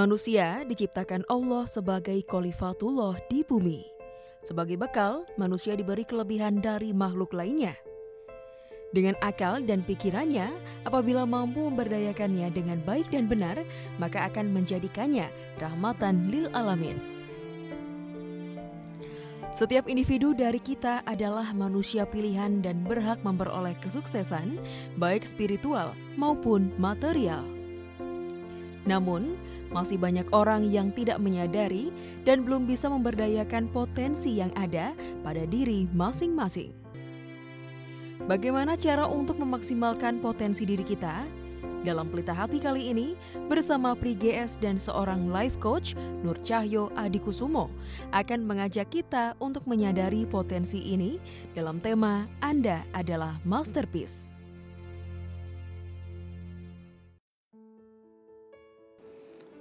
Manusia diciptakan Allah sebagai khalifatullah di bumi. Sebagai bekal, manusia diberi kelebihan dari makhluk lainnya. Dengan akal dan pikirannya, apabila mampu memberdayakannya dengan baik dan benar, maka akan menjadikannya rahmatan lil alamin. Setiap individu dari kita adalah manusia pilihan dan berhak memperoleh kesuksesan, baik spiritual maupun material. Namun, masih banyak orang yang tidak menyadari dan belum bisa memberdayakan potensi yang ada pada diri masing-masing. Bagaimana cara untuk memaksimalkan potensi diri kita? Dalam Pelita Hati kali ini, bersama Pri GS dan seorang life coach, Nur Cahyo Adikusumo, akan mengajak kita untuk menyadari potensi ini dalam tema Anda adalah Masterpiece.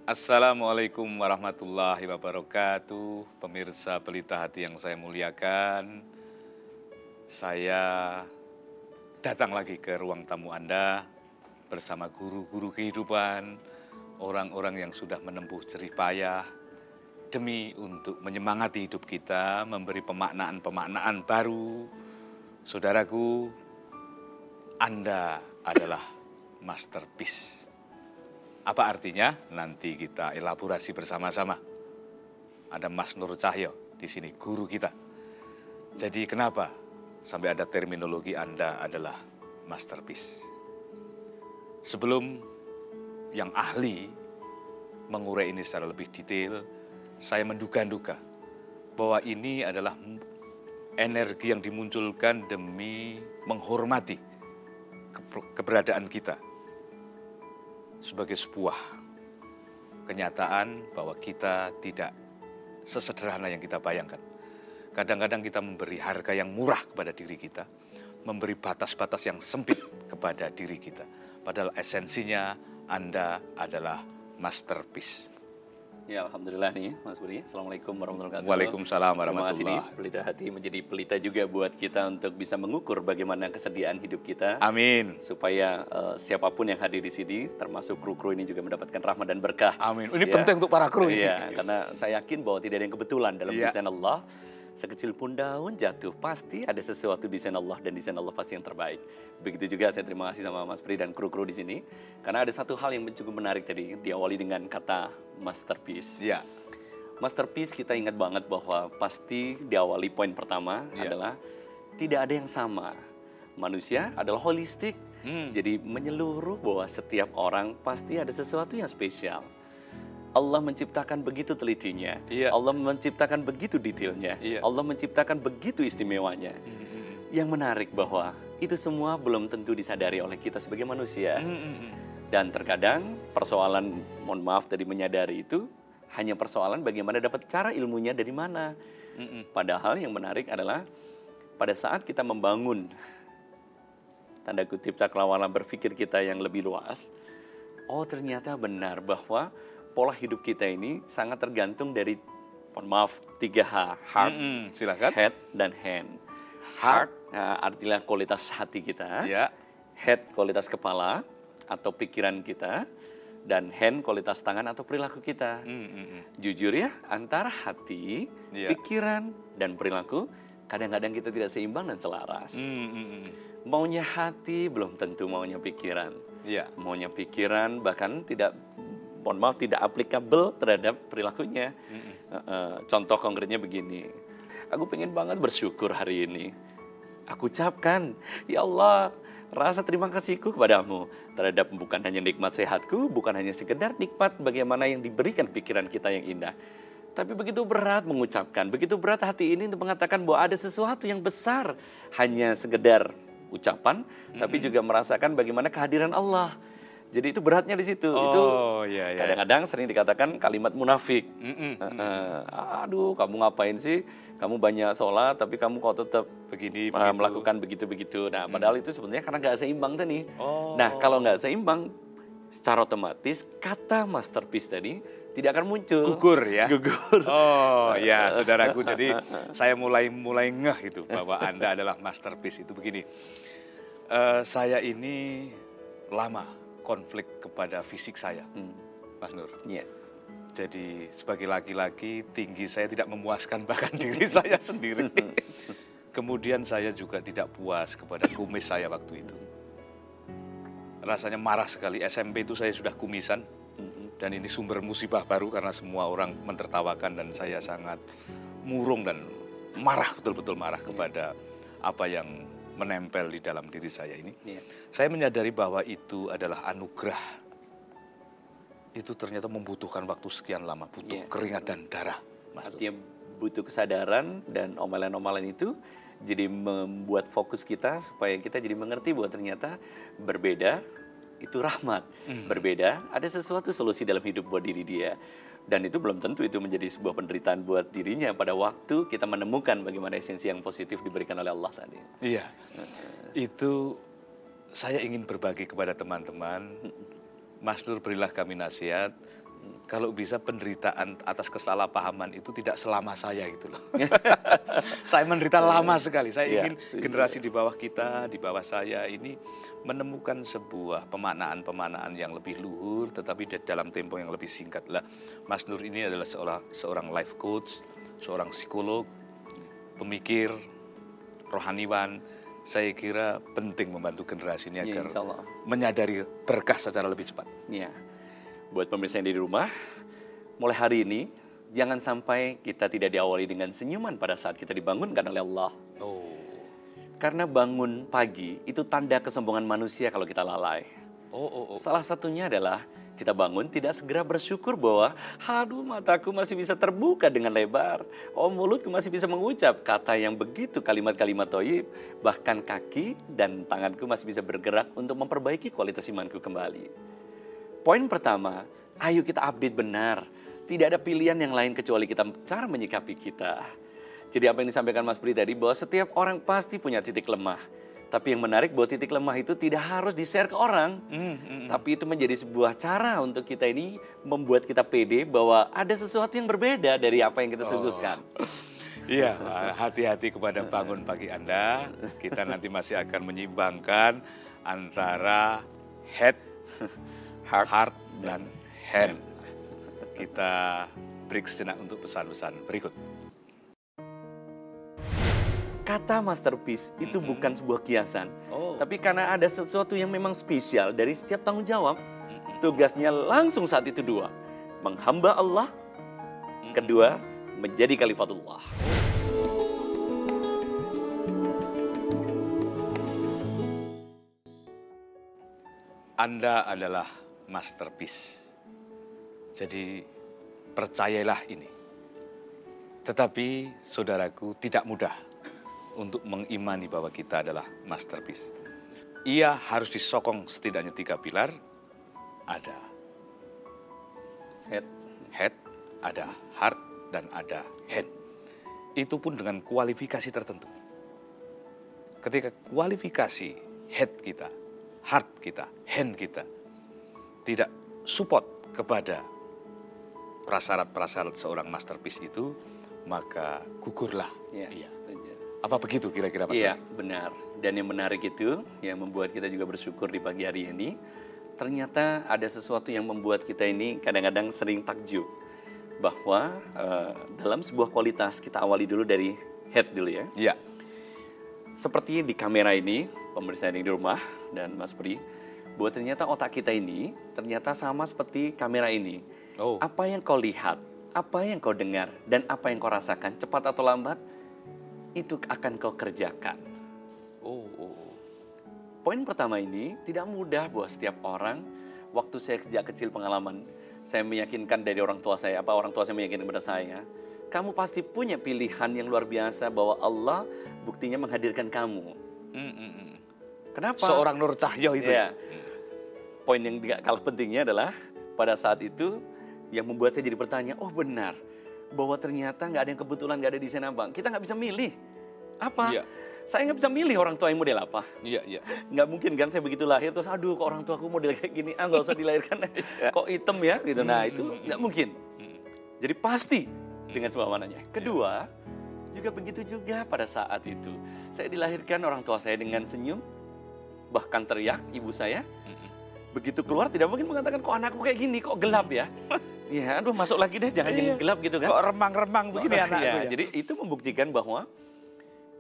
Assalamualaikum warahmatullahi wabarakatuh Pemirsa Pelita Hati yang saya muliakan Saya datang lagi ke ruang tamu Anda bersama guru-guru kehidupan, orang-orang yang sudah menempuh jerih payah demi untuk menyemangati hidup kita, memberi pemaknaan-pemaknaan baru. Saudaraku, Anda adalah masterpiece. Apa artinya? Nanti kita elaborasi bersama-sama. Ada Mas Nur Cahyo di sini, guru kita. Jadi kenapa sampai ada terminologi Anda adalah masterpiece? Sebelum yang ahli mengurai ini secara lebih detail, saya menduga-duga bahwa ini adalah energi yang dimunculkan demi menghormati keberadaan kita sebagai sebuah kenyataan bahwa kita tidak sesederhana yang kita bayangkan. Kadang-kadang kita memberi harga yang murah kepada diri kita, memberi batas-batas yang sempit kepada diri kita Padahal esensinya Anda adalah masterpiece. Ya Alhamdulillah nih Mas Budi. Assalamualaikum warahmatullahi wabarakatuh. Waalaikumsalam warahmatullahi kasih pelita hati menjadi pelita juga buat kita untuk bisa mengukur bagaimana kesediaan hidup kita. Amin. Supaya uh, siapa pun yang hadir di sini termasuk kru-kru ini juga mendapatkan rahmat dan berkah. Amin. Ini ya. penting untuk para kru ini. Iya, karena saya yakin bahwa tidak ada yang kebetulan dalam ya. desain Allah Sekecil pun daun jatuh, pasti ada sesuatu desain Allah dan desain Allah pasti yang terbaik. Begitu juga saya terima kasih sama Mas Pri dan kru-kru di sini. Karena ada satu hal yang cukup menarik tadi, diawali dengan kata masterpiece. Ya. Masterpiece kita ingat banget bahwa pasti diawali poin pertama ya. adalah tidak ada yang sama. Manusia adalah holistik, hmm. jadi menyeluruh bahwa setiap orang pasti ada sesuatu yang spesial. Allah menciptakan begitu telitinya. Iya. Allah menciptakan begitu detailnya. Iya. Allah menciptakan begitu istimewanya. Mm-hmm. Yang menarik bahwa itu semua belum tentu disadari oleh kita sebagai manusia. Mm-hmm. Dan terkadang persoalan, mohon maaf tadi menyadari itu hanya persoalan bagaimana dapat cara ilmunya dari mana. Mm-hmm. Padahal yang menarik adalah pada saat kita membangun tanda kutip cakrawala berpikir kita yang lebih luas, oh ternyata benar bahwa pola hidup kita ini sangat tergantung dari mohon maaf tiga H heart, mm -hmm. silakan head dan hand. Heart, nah, artinya kualitas hati kita, ya. head kualitas kepala atau pikiran kita, dan hand kualitas tangan atau perilaku kita. Mm -hmm. Jujur ya, antara hati, ya. pikiran dan perilaku kadang-kadang kita tidak seimbang dan selaras. Mm -hmm. Maunya hati belum tentu maunya pikiran. Ya. Maunya pikiran bahkan tidak mohon maaf tidak applicable terhadap perilakunya. Mm uh, contoh konkretnya begini, aku pengen banget bersyukur hari ini. Aku ucapkan, ya Allah, rasa terima kasihku kepadamu terhadap bukan hanya nikmat sehatku, bukan hanya sekedar nikmat bagaimana yang diberikan pikiran kita yang indah. Tapi begitu berat mengucapkan, begitu berat hati ini untuk mengatakan bahwa ada sesuatu yang besar. Hanya sekedar ucapan, mm -hmm. tapi juga merasakan bagaimana kehadiran Allah jadi itu beratnya di situ. Oh, itu iya, iya. kadang-kadang sering dikatakan kalimat munafik. Mm -mm, mm -mm. aduh, kamu ngapain sih? Kamu banyak sholat, tapi kamu kok tetap begini, uh, melakukan begitu-begitu. Nah, mm. padahal itu sebenarnya karena nggak seimbang tadi. Oh. Nah, kalau nggak seimbang, secara otomatis kata masterpiece tadi tidak akan muncul. Gugur ya. Gugur. Oh ya, saudaraku. Jadi saya mulai mulai ngeh itu bahwa anda adalah masterpiece itu begini. Uh, saya ini lama konflik kepada fisik saya, hmm. Mas Nur. Yeah. Jadi sebagai laki-laki tinggi saya tidak memuaskan bahkan diri saya sendiri. Kemudian saya juga tidak puas kepada kumis saya waktu itu. Rasanya marah sekali. SMP itu saya sudah kumisan dan ini sumber musibah baru karena semua orang mentertawakan dan saya sangat murung dan marah betul-betul marah kepada apa yang menempel di dalam diri saya ini. Iya. Saya menyadari bahwa itu adalah anugerah. Itu ternyata membutuhkan waktu sekian lama, butuh Iya. keringat dan darah. Mas. Artinya butuh kesadaran dan omelan-omelan itu jadi membuat fokus kita supaya kita jadi mengerti bahwa ternyata berbeda itu rahmat. Berbeda ada sesuatu solusi dalam hidup buat diri dia. Dan itu belum tentu itu menjadi sebuah penderitaan buat dirinya pada waktu kita menemukan bagaimana esensi yang positif diberikan oleh Allah tadi. Iya, itu saya ingin berbagi kepada teman-teman. Mas Nur berilah kami nasihat. Kalau bisa penderitaan atas kesalahpahaman itu tidak selama saya gitu loh. saya menderita lama sekali. Saya Iya, ingin setuju. generasi di bawah kita, di bawah saya ini menemukan sebuah pemaknaan-pemaknaan yang lebih luhur, tetapi dalam tempo yang lebih singkat lah. Mas Nur ini adalah seorang seorang life coach, seorang psikolog, pemikir, rohaniwan. Saya kira penting membantu generasi ini Iya, agar menyadari berkah secara lebih cepat. Ya, buat pemirsa yang di rumah, mulai hari ini jangan sampai kita tidak diawali dengan senyuman pada saat kita dibangunkan oleh Allah. Oh, Karena bangun pagi itu tanda kesombongan manusia kalau kita lalai. oh, oh, oh. Salah satunya adalah kita bangun tidak segera bersyukur bahwa aduh mataku masih bisa terbuka dengan lebar. Oh mulutku masih bisa mengucap kata yang begitu kalimat-kalimat toyib. Bahkan kaki dan tanganku masih bisa bergerak untuk memperbaiki kualitas imanku kembali. Poin pertama, ayo kita update benar. Tidak ada pilihan yang lain kecuali kita cara menyikapi kita. Jadi apa yang disampaikan Mas Pri tadi bahwa setiap orang pasti punya titik lemah. Tapi yang menarik bahwa titik lemah itu tidak harus di-share ke orang. Tapi itu menjadi sebuah cara untuk kita ini membuat kita pede bahwa ada sesuatu yang berbeda dari apa yang kita suguhkan. Iya, hati-hati kepada bangun pagi Anda. Kita nanti masih akan menyimbangkan antara head, heart, dan hand. Kita break sejenak untuk pesan-pesan berikut. Kata masterpiece itu bukan sebuah kiasan. Oh. Tapi karena ada sesuatu yang memang spesial dari setiap tanggung jawab, tugasnya langsung saat itu dua. Menghamba Allah, kedua menjadi kalifatullah. Anda adalah masterpiece. Jadi percayalah ini. Tetapi saudaraku tidak mudah untuk mengimani bahwa kita adalah masterpiece. Ia harus disokong setidaknya tiga pilar. Ada Head. head, ada heart, dan ada hand. Itu pun dengan kualifikasi tertentu. Ketika kualifikasi head kita, heart kita, hand kita tidak support kepada prasyarat-prasyarat seorang masterpiece itu, maka gugurlah. Ya, Iya. setuju. Apa begitu kira-kira Mas? Iya, benar. Dan yang menarik itu, yang membuat kita juga bersyukur di pagi hari ini, ternyata ada sesuatu yang membuat kita ini kadang-kadang sering takjub. Bahwa eh, dalam sebuah kualitas, kita awali dulu dari head dulu ya. Iya. Seperti di kamera ini, pemirsa yang di rumah dan Mas Pri, bahwa ternyata otak kita ini ternyata sama seperti kamera ini. Oh. Apa yang kau lihat, apa yang kau dengar, dan apa yang kau rasakan, cepat atau lambat, itu akan kau kerjakan. Oh, oh, oh. Poin pertama ini tidak mudah buat setiap orang. Waktu saya sejak kecil pengalaman, saya meyakinkan dari orang tua saya, apa orang tua saya meyakinkan kepada saya, kamu pasti punya pilihan yang luar biasa bahwa Allah buktinya menghadirkan kamu. Mm, mm. Kenapa? Seorang Nur Cahyo itu. Iya. Poin yang tidak kalah pentingnya adalah pada saat itu yang membuat saya jadi bertanya, oh benar bahwa ternyata nggak ada yang kebetulan nggak ada di sana bang. Kita nggak bisa milih apa. Iya. Saya nggak bisa milih orang tua yang model apa. Iya, iya. Nggak mungkin kan saya begitu lahir terus aduh kok orang tuaku model kayak gini ah nggak usah dilahirkan kok hitam ya gitu. Nah itu nggak mungkin. Jadi pasti dengan semua mananya. Kedua juga begitu juga pada saat itu saya dilahirkan orang tua saya dengan senyum bahkan teriak ibu saya begitu keluar tidak mungkin mengatakan kok anakku kayak gini kok gelap ya Ya, aduh masuk lagi deh, jangan yang Iya. gelap gitu kan. Kok remang-remang begini Iya, anakku ya? Jadi itu membuktikan bahwa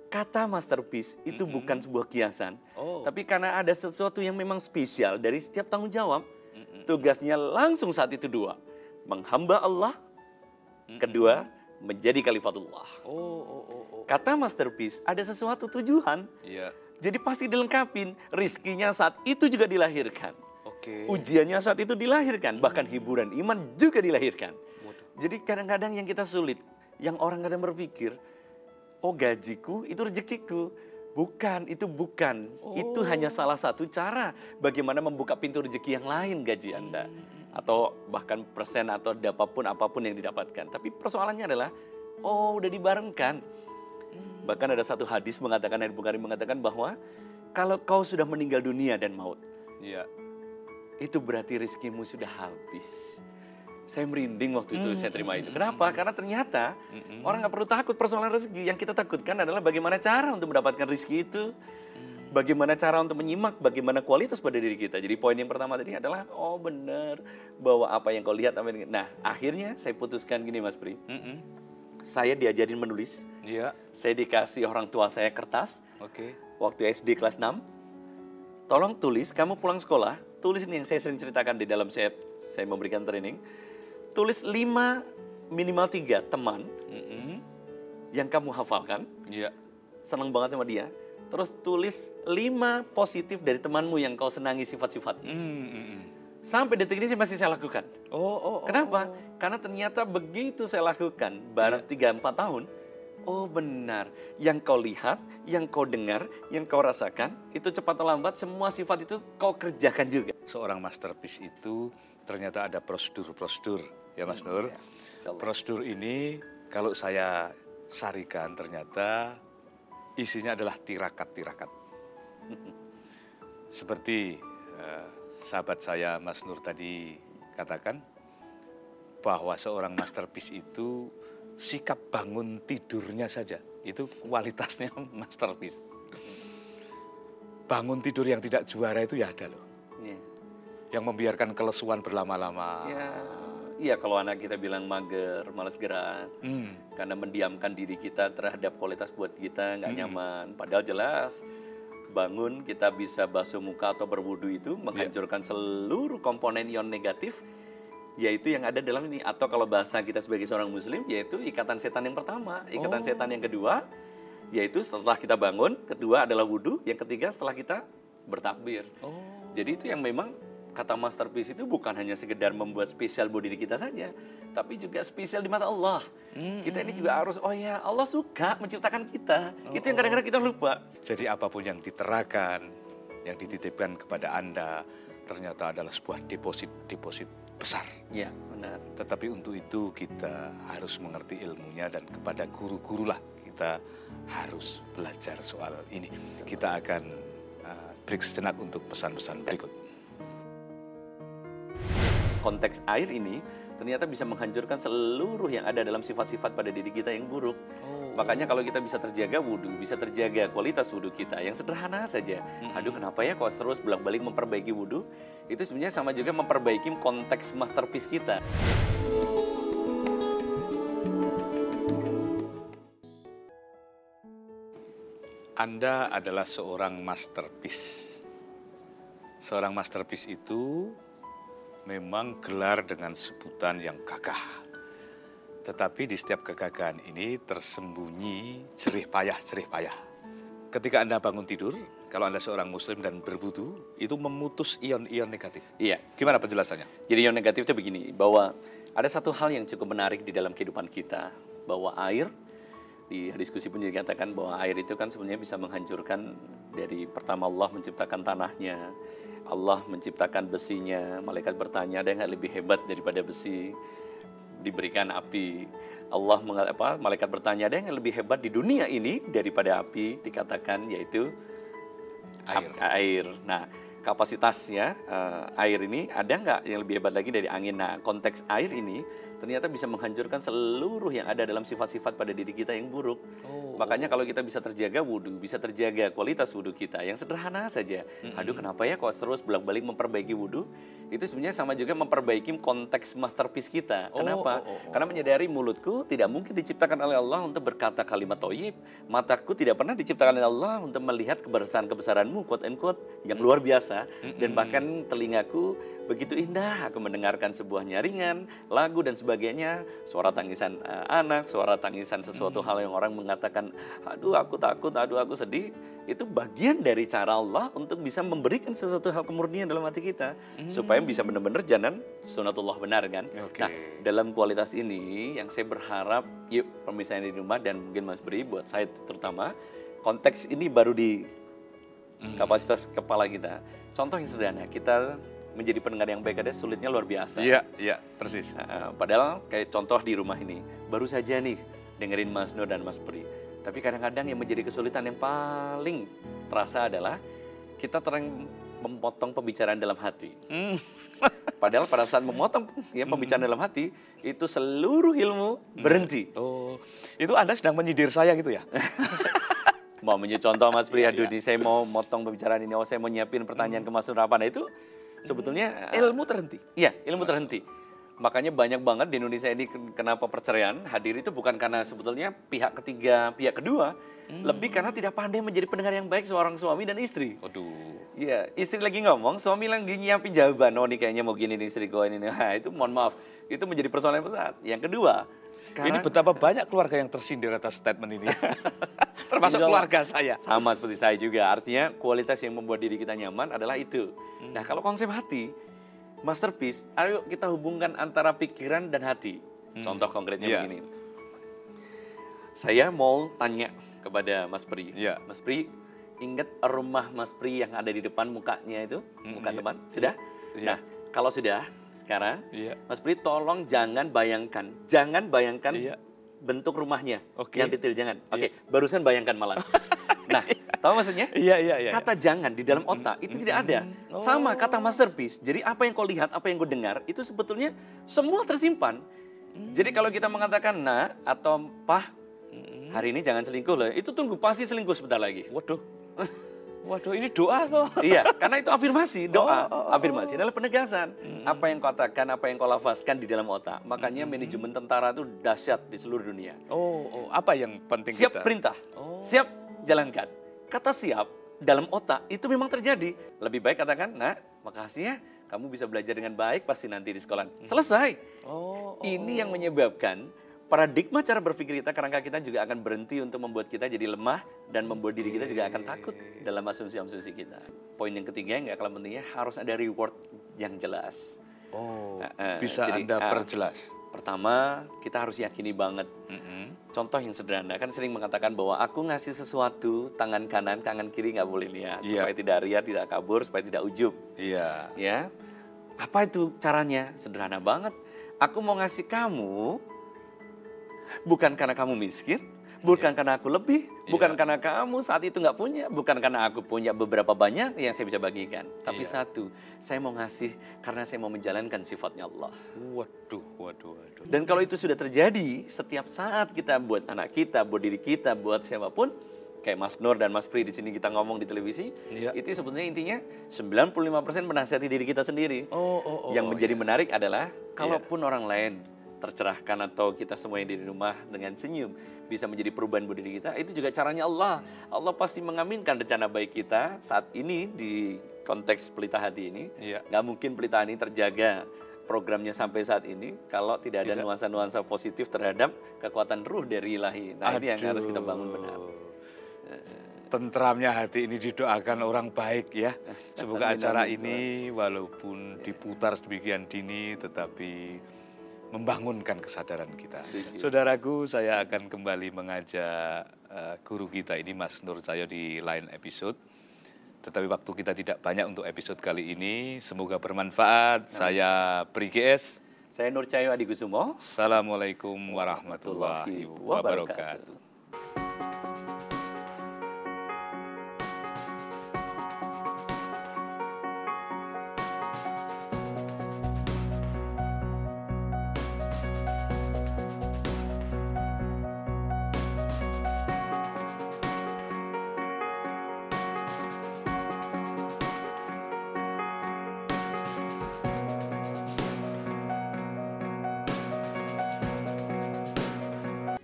kata masterpiece itu bukan sebuah kiasan, Oh. tapi karena ada sesuatu yang memang spesial dari setiap tanggung jawab, tugasnya langsung saat itu dua, menghamba Allah, kedua menjadi kalifatullah. Oh, oh, oh, oh. Kata masterpiece ada sesuatu tujuan, Iya. jadi pasti dilengkapin. Rizkinya saat itu juga dilahirkan. Oke. Ujiannya saat itu dilahirkan, bahkan hiburan iman juga dilahirkan. Waduh. Jadi kadang-kadang yang kita sulit, yang orang kadang berpikir, oh gajiku itu rezekiku. Bukan, itu bukan. Itu hanya salah satu cara bagaimana membuka pintu rezeki yang lain gaji Anda. Atau bahkan persen atau apa pun apa pun yang didapatkan. Tapi persoalannya adalah, oh udah dibarengkan. Bahkan ada satu hadis mengatakan, Hadis Bukhari mengatakan bahwa kalau kau sudah meninggal dunia dan maut, Iya. Itu berarti rezekimu sudah habis. Saya merinding waktu itu saya terima itu. Kenapa? Karena ternyata orang nggak perlu takut persoalan rezeki. Yang kita takutkan adalah bagaimana cara untuk mendapatkan rezeki itu. Bagaimana cara untuk menyimak, bagaimana kualitas pada diri kita. Jadi poin yang pertama tadi adalah, oh benar, bahwa apa yang kau lihat. Apa yang... Nah akhirnya saya putuskan gini Mas Pri. Mm-mm. Saya diajarin menulis, Iya. saya dikasih orang tua saya kertas, Oke. waktu SD kelas 6. Tolong tulis, kamu pulang sekolah, tulis ini yang saya sering ceritakan di dalam saya, saya memberikan training. Tulis 5 minimal 3 teman Mm-mm. yang kamu hafalkan, Iya. senang banget sama dia. Terus tulis 5 positif dari temanmu yang kau senangi sifat-sifat. Mm, mm, mm. Sampai detik ini masih saya lakukan. Oh, oh, oh. Kenapa? Karena ternyata begitu saya lakukan, barang 3-4 tahun, oh benar, yang kau lihat, yang kau dengar, yang kau rasakan, itu cepat atau lambat semua sifat itu kau kerjakan juga. Seorang masterpiece itu ternyata ada prosedur-prosedur, ya Mas Nur. Insyaallah. Prosedur ini kalau saya sarikan ternyata isinya adalah tirakat-tirakat. Seperti eh, sahabat saya Mas Nur tadi katakan bahwa seorang masterpiece itu sikap bangun tidurnya saja itu kualitasnya masterpiece. Bangun tidur yang tidak juara itu ya ada loh. Ya. Yang membiarkan kelesuan berlama-lama. ya, iya kalau anak kita bilang mager, malas gerak, Hmm. karena mendiamkan diri kita terhadap kualitas buat kita nggak nyaman. Padahal jelas bangun kita bisa basuh muka atau berwudu itu menghancurkan seluruh komponen ion negatif yaitu yang ada dalam ini atau kalau bahasa kita sebagai seorang muslim yaitu ikatan setan yang pertama, ikatan setan yang kedua yaitu setelah kita bangun, kedua adalah wudhu, yang ketiga setelah kita bertakbir. Jadi itu yang memang kata masterpiece itu bukan hanya sekedar membuat spesial buat diri kita saja, tapi juga spesial di mata Allah. Kita ini juga harus, oh ya Allah suka menciptakan kita. Itu yang kadang-kadang kita lupa. Jadi apa pun yang diterakan, yang dititipkan kepada Anda, ternyata adalah sebuah deposit-deposit besar. Ya, benar. Tetapi untuk itu kita harus mengerti ilmunya dan kepada guru-guru lah kita harus belajar soal ini. Kita akan uh, break sejenak untuk pesan-pesan berikut. Konteks air ini ternyata bisa menghancurkan seluruh yang ada dalam sifat-sifat pada diri kita yang buruk. Makanya kalau kita bisa terjaga wudhu, bisa terjaga kualitas wudhu kita yang sederhana saja. Aduh kenapa ya kok terus bolak-balik memperbaiki wudhu? Itu sebenarnya sama juga memperbaiki konteks masterpiece kita. Anda adalah seorang masterpiece. Seorang masterpiece itu memang gelar dengan sebutan yang gagah. Tetapi di setiap kegagahan ini tersembunyi jerih payah, jerih payah. Ketika Anda bangun tidur, kalau Anda seorang muslim dan berwudu, itu memutus ion-ion negatif. Iya, Gimana penjelasannya? Jadi yang negatif itu begini, bahwa ada satu hal yang cukup menarik di dalam kehidupan kita, bahwa air di diskusi pun dikatakan bahwa air itu kan sebenarnya bisa menghancurkan dari pertama Allah menciptakan tanahnya, Allah menciptakan besinya, malaikat bertanya ada yang nggak lebih hebat daripada besi diberikan api. Allah apa, malaikat bertanya ada yang lebih hebat di dunia ini daripada api dikatakan yaitu Air. Air. Nah, kapasitasnya eh, air ini ada nggak yang lebih hebat lagi dari angin? Nah, konteks air ini ternyata bisa menghancurkan seluruh yang ada dalam sifat-sifat pada diri kita yang buruk. Makanya kalau kita bisa terjaga wudhu, bisa terjaga kualitas wudhu kita yang sederhana saja. Aduh kenapa ya kok terus bolak-balik memperbaiki wudhu? Itu sebenarnya sama juga memperbaiki konteks masterpiece kita. Kenapa? Karena menyadari mulutku tidak mungkin diciptakan oleh Allah untuk berkata kalimat toyib. Mataku tidak pernah diciptakan oleh Allah untuk melihat kebesaran-kebesaranmu, quote and quote, yang luar biasa. Dan bahkan telingaku begitu indah aku mendengarkan sebuah nyaringan, lagu dan sebagainya, suara tangisan eh, anak, suara tangisan sesuatu hal yang orang mengatakan, aduh aku takut, aduh aku sedih, itu bagian dari cara Allah untuk bisa memberikan sesuatu hal kemurnian dalam hati kita supaya bisa benar-benar jalan sunatullah benar kan. Oke. Nah, dalam kualitas ini yang saya berharap yuk pemirsa yang di rumah dan mungkin Mas Beri buat saya terutama konteks ini baru di kapasitas kepala kita. Contoh yang sederhana, kita menjadi pendengar yang baik ada sulitnya luar biasa. Iya, iya, persis. Nah, padahal kayak contoh di rumah ini, baru saja nih dengerin Mas Nur dan Mas Pri. Tapi kadang-kadang yang menjadi kesulitan yang paling terasa adalah kita terang memotong pembicaraan dalam hati. Padahal pada saat memotong ya pembicaraan dalam hati itu seluruh ilmu berhenti. Oh, itu Anda sedang menyindir saya gitu ya? Mau menjadi contoh Mas Pri, aduh nih saya mau motong pembicaraan ini, oh saya mau nyiapin pertanyaan ke Mas Nur apa. Nah itu sebetulnya Ilmu terhenti. Iya, ilmu terhenti. Makanya banyak banget di Indonesia ini ken- kenapa perceraian hadir itu bukan karena sebetulnya pihak ketiga, pihak kedua, lebih karena tidak pandai menjadi pendengar yang baik seorang suami dan istri. Waduh. Iya, istri lagi ngomong, suami lagi nyiapin jawaban. Oh, ini kayaknya mau gini nih istri gue ini. Nah, itu mohon maaf, itu menjadi persoalan yang besar. Yang kedua, sekarang Ini betapa banyak keluarga yang tersindir atas statement ini. Termasuk Insya Allah. keluarga saya. Sama seperti saya juga. Artinya kualitas yang membuat diri kita nyaman adalah itu. Nah kalau konsep hati, masterpiece, ayo kita hubungkan antara pikiran dan hati. Contoh konkretnya Iya. begini. Saya mau tanya kepada Mas Pri. Iya. Mas Pri, ingat rumah Mas Pri yang ada di depan mukanya itu? Muka iya. depan? Sudah? Iya. Nah, kalau sudah, sekarang Iya. Mas Pri tolong jangan bayangkan. Jangan bayangkan Iya. bentuk rumahnya. Oke. Yang detail jangan. Oke, barusan bayangkan malah. nah, tahu maksudnya? Iya, iya, iya. Kata jangan di dalam otak itu tidak ada. Sama kata masterpiece. Jadi apa yang kau lihat, apa yang kau dengar, itu sebetulnya semua tersimpan. Jadi kalau kita mengatakan nah atau pah, hari ini jangan selingkuh loh. Itu tunggu pasti selingkuh sebentar lagi. Waduh. Waduh, ini doa tuh. iya, karena itu afirmasi, doa. Afirmasi adalah penegasan. Apa yang kau katakan, apa yang kau lafazkan di dalam otak. Makanya manajemen tentara itu dahsyat di seluruh dunia. Oh, oh, apa yang penting Siap kita? perintah, siap jalankan. Kata siap dalam otak itu memang terjadi. Lebih baik katakan, nah makasih ya, kamu bisa belajar dengan baik pasti nanti di sekolah. Selesai. Oh, Ini yang menyebabkan paradigma cara berpikir kita, kerangka kita juga akan berhenti untuk membuat kita jadi lemah dan membuat diri kita juga akan takut dalam asumsi-asumsi kita. Poin yang ketiga yang nggak kalah pentingnya harus ada reward yang jelas. oh, eh, bisa jadi, Anda ah, perjelas. Pertama, kita harus yakini banget Contoh yang sederhana kan sering mengatakan bahwa aku ngasih sesuatu tangan kanan, tangan kiri nggak boleh lihat Iya. supaya tidak ria, tidak kabur, supaya tidak ujub. Iya. Ya, apa itu caranya? Sederhana banget. Aku mau ngasih kamu bukan karena kamu miskin, bukan karena aku lebih, bukan karena kamu saat itu nggak punya, bukan karena aku punya beberapa banyak yang saya bisa bagikan. Tapi Iya. satu, saya mau ngasih karena saya mau menjalankan sifatnya Allah. Waduh, waduh, waduh. Dan kalau itu sudah terjadi, setiap saat kita buat anak kita, buat diri kita, buat siapa pun, kayak Mas Nur dan Mas Pri di sini kita ngomong di televisi, Iya. itu sebetulnya intinya 95% menasihati diri kita sendiri. Oh, oh, oh, Yang oh, menjadi menarik adalah kalaupun orang lain tercerahkan atau kita semua yang di rumah dengan senyum bisa menjadi perubahan buat diri kita, itu juga caranya Allah. Allah pasti mengaminkan rencana baik kita saat ini di konteks pelita hati ini. Iya. Nggak mungkin pelita ini terjaga programnya sampai saat ini kalau tidak ada nuansa-nuansa positif terhadap kekuatan ruh dari ilahi. Nah ini yang harus kita bangun benar. Tentramnya hati ini didoakan orang baik ya. Semoga acara ini walaupun diputar sedemikian dini tetapi membangunkan kesadaran kita. Setuju. Saudaraku, saya akan kembali mengajak eh, guru kita ini Mas Nur Cahyo di lain episode. Tetapi waktu kita tidak banyak untuk episode kali ini. Semoga bermanfaat. Saya Pri GS. Saya Nur Cahyo Adi Kusumo. Assalamualaikum warahmatullahi wabarakatuh.